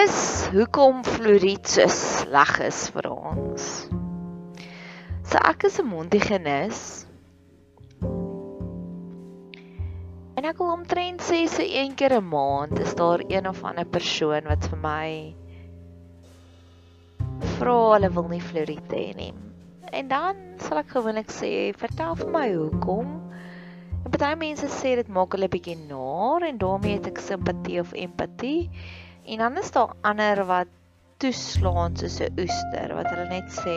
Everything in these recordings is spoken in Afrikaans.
is hoekom fluoried so sleg is vir ons. So ek is 'n mondhygiënis. En ek wil omtrent sê so een keer 'n maand is daar een of ander persoon wat vir my vra hulle wil nie fluoried hê nie. En dan sal ek gewoonlik sê, "Vertel vir my hoekom?" En baie mense sê dit maak hulle bietjie naar en daarmee het ek simpatie of empatie. En dan is daar ander wat toeslaan soos 'n oester wat hulle net sê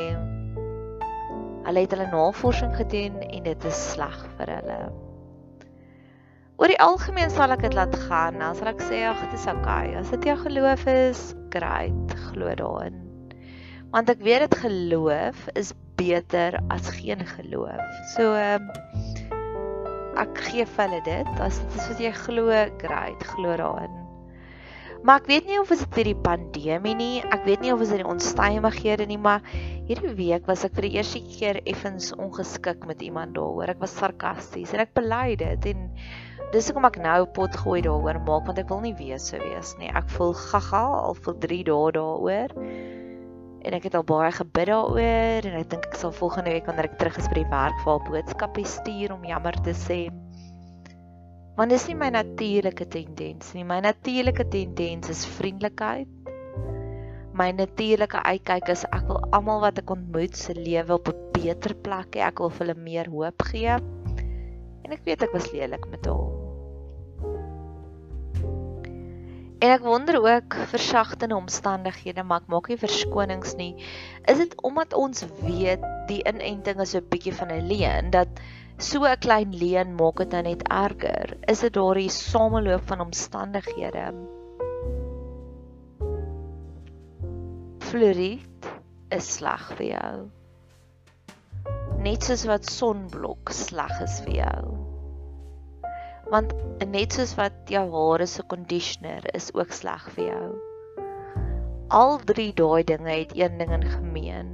hulle het hulle navorsing gedoen en dit is sleg vir hulle. Oor die algemeen sal ek dit laat gaan. Dan sal ek sê ag, dit is oukei. As dit jou geloof is, great, glo daarin. Want ek weet dit geloof is beter as geen geloof. So ehm ek gee vir hulle dit. As dit is wat jy glo, great, glo daarin. Maar ek weet nie of dit hierdie pandemie nie, ek weet nie of dit die onstuimighede nie, maar hierdie week was ek vir die eerste keer effens ongeskik met iemand daaroor. Ek was sarkasties en ek bely dit en dis hoekom ek nou pot gooi daaroor maak want ek wil nie weer so wees nie. Ek voel gaga al vir 3 dae daaroor. En ek het al baie gebid daaroor en ek dink ek sal volgende week wanneer ek terug is by die werk vir 'n boodskapie stuur om jammer te sê. Want dis nie my natuurlike tendens nie. My natuurlike tendens is vriendelikheid. My natuurlike uitkyk is ek wil almal wat ek ontmoet se lewe op 'n beter plek hê. Ek wil hulle meer hoop gee. En ek weet ek was lelik met hom. En ek wonder ook versagtende omstandighede, maar ek maak nie verskonings nie. Is dit omdat ons weet die inenting is 'n bietjie van 'n leuen dat so 'n klein leen maak dit nou net erger. Is dit daardie sameloop van omstandighede? Fluoried is sleg vir jou. Net soos wat sonblok sleg is vir jou. Want net soos wat jou hare se conditioner is ook sleg vir jou. Al drie daai dinge het een ding in gemeen.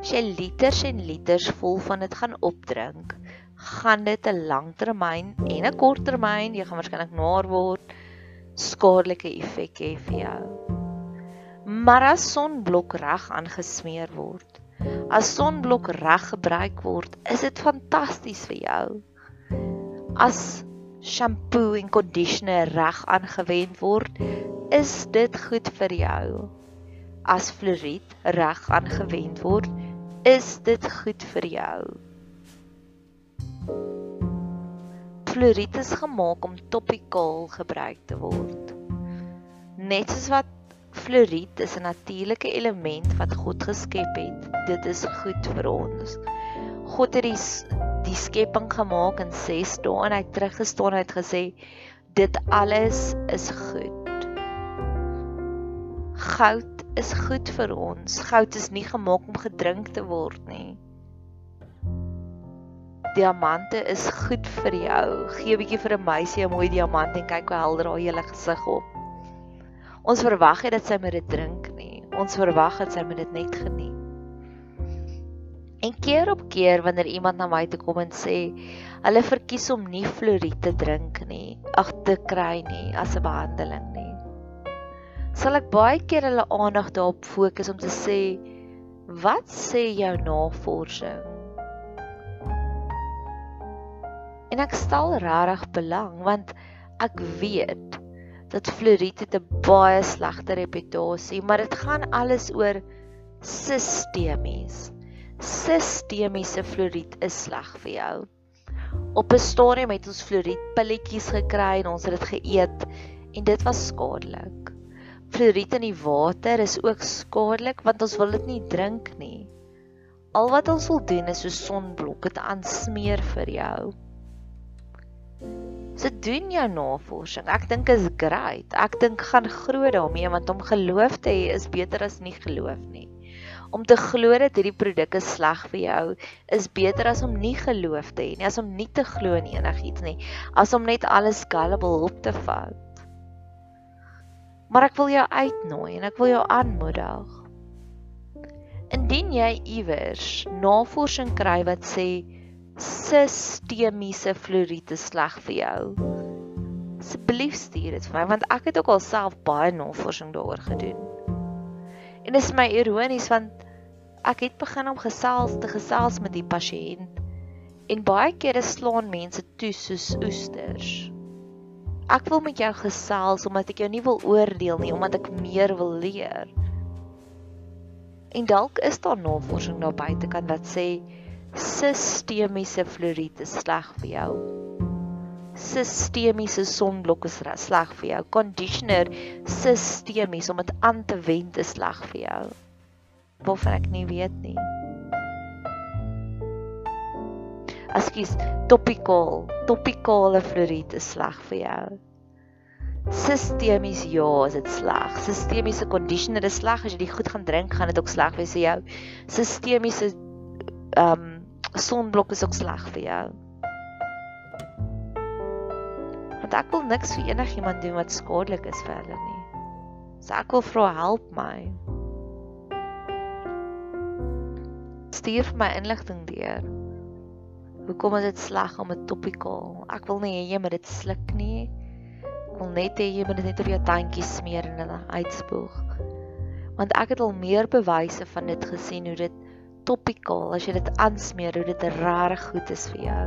As jy liters en liters vol van dit gaan opdrink, gaan dit 'n langtermyn en 'n korttermyn, jy gaan waarskynlik naar word, skadelike effek hê vir jou. Maar as sonblok reg aangesmeer word, as sonblok reg gebruik word, is dit fantasties vir jou. As shampoo en conditioner reg aangewend word, is dit goed vir jou. As fluoried reg aangewend word, is dit goed vir jou. Fluoried is gemaak om topikaal gebruik te word. Net soos wat fluoried is 'n natuurlike element wat God geskep het. Dit is goed vir ons. God het die die skepping gemaak in 6 dae en hy het teruggestaan en het gesê dit alles is goed. Goud is goed vir ons. Goud is nie gemaak om gedrink te word nie. Diamante is goed vir jou. Gee 'n bietjie vir 'n meisie 'n mooi diamant en kyk hoe helder haar hele gesig op. Ons verwag nie dat sy met dit drink nie. Ons verwag dat sy met dit net geniet. En keer op keer wanneer iemand na my toe kom en sê hulle verkies om nie fluoried te drink nie, ag te kry nie as 'n behandeling nie. Sal ek baie keer hulle aandag daarop fokus om te sê wat sê jou navorsing? En ek stel regtig belang want ek weet dat fluoried het 'n baie slegte reputasie, maar dit gaan alles oor sistemies. Sistemiese fluoried is sleg vir jou. Op 'n stadium het ons fluoried pilletjies gekry en ons het dit geëet en dit was skadelik. Fluoried in die water is ook skadelik want ons wil dit nie drink nie. Al wat ons wil doen is so sonblok dit aansmeer vir jou. So doen jou navorsing. Ek dink is great. Ek dink gaan groot daarmee want om geloof te hê is beter as nie geloof nie. Om te glo dat hierdie produk sleg vir jou is beter as om nie geloof te hê nie, as om nie te glo in enigiets nie, as om net alles gullible op te vat. Maar ek wil jou uitnooi en ek wil jou aanmoedig. Indien jy iewers navorsing kry wat sê sistemiese fluoried is sleg vir jou. Asseblief stuur dit vir my want ek het ook al self baie navorsing daaroor gedoen. En dit is my ironies want ek het begin om gesels te gesels met die pasiënt en baie kere slaan mense toe soos oesters. Ek wil met jou gesels omdat ek jou nie wil oordeel nie, omdat ek meer wil leer. En dalk is daar navorsing daar buitekant wat sê sistemiese fluoried is sleg vir jou. Sistemiese sonblok is sleg vir jou. Conditioner sistemies om dit aan te wend is sleg vir jou. Waarvan ek nie weet nie. Askies topical, topicale fluoried is sleg vir jou. Sistemies ja, is dit sleg. Sistemiese conditioner is sleg as jy dit goed gaan drink, gaan dit ook sleg wees vir jou. Sistemiese ehm um, sonblok is ook sleg vir jou. Want ek wil niks vir enigiemand doen wat skadelik is vir hulle nie. So ek wil vra help my. Stuur vir my inligting deur. Hoekom is dit sleg om 'n topical? Ek wil nie hê jy moet dit sluk nie. Ek wil net hê jy moet dit net op jou tandjies smeer en dan uitspoeg. Want ek het al meer bewyse van dit gesien hoe dit topical as jy dit aansmeer hoe dit regtig goed is vir jou.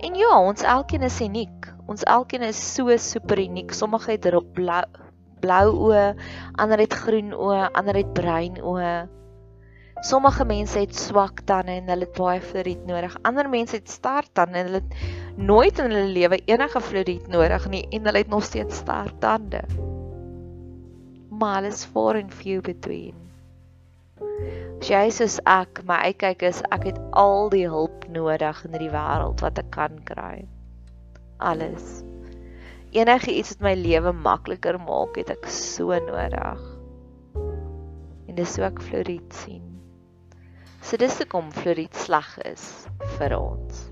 En ja, ons elkeen is uniek. Ons elkeen is so super uniek. Sommige het erop blou blou oë, ander het groen oë, ander het bruin oë. Sommige mense het swak tande en hulle het baie fluoried nodig. Ander mense het sterk tande en hulle het nooit in hulle lewe enige fluoried nodig nie en hulle het nog steeds sterk tande. Maar alles far and few between. As jy soos ek, my uitkyk is ek het al die hulp nodig in hierdie wêreld wat ek kan kry. Alles. Enige iets wat my lewe makliker maak, het ek so nodig. En dis so ek fluoried sien. So dis hoekom fluoried sleg is vir ons.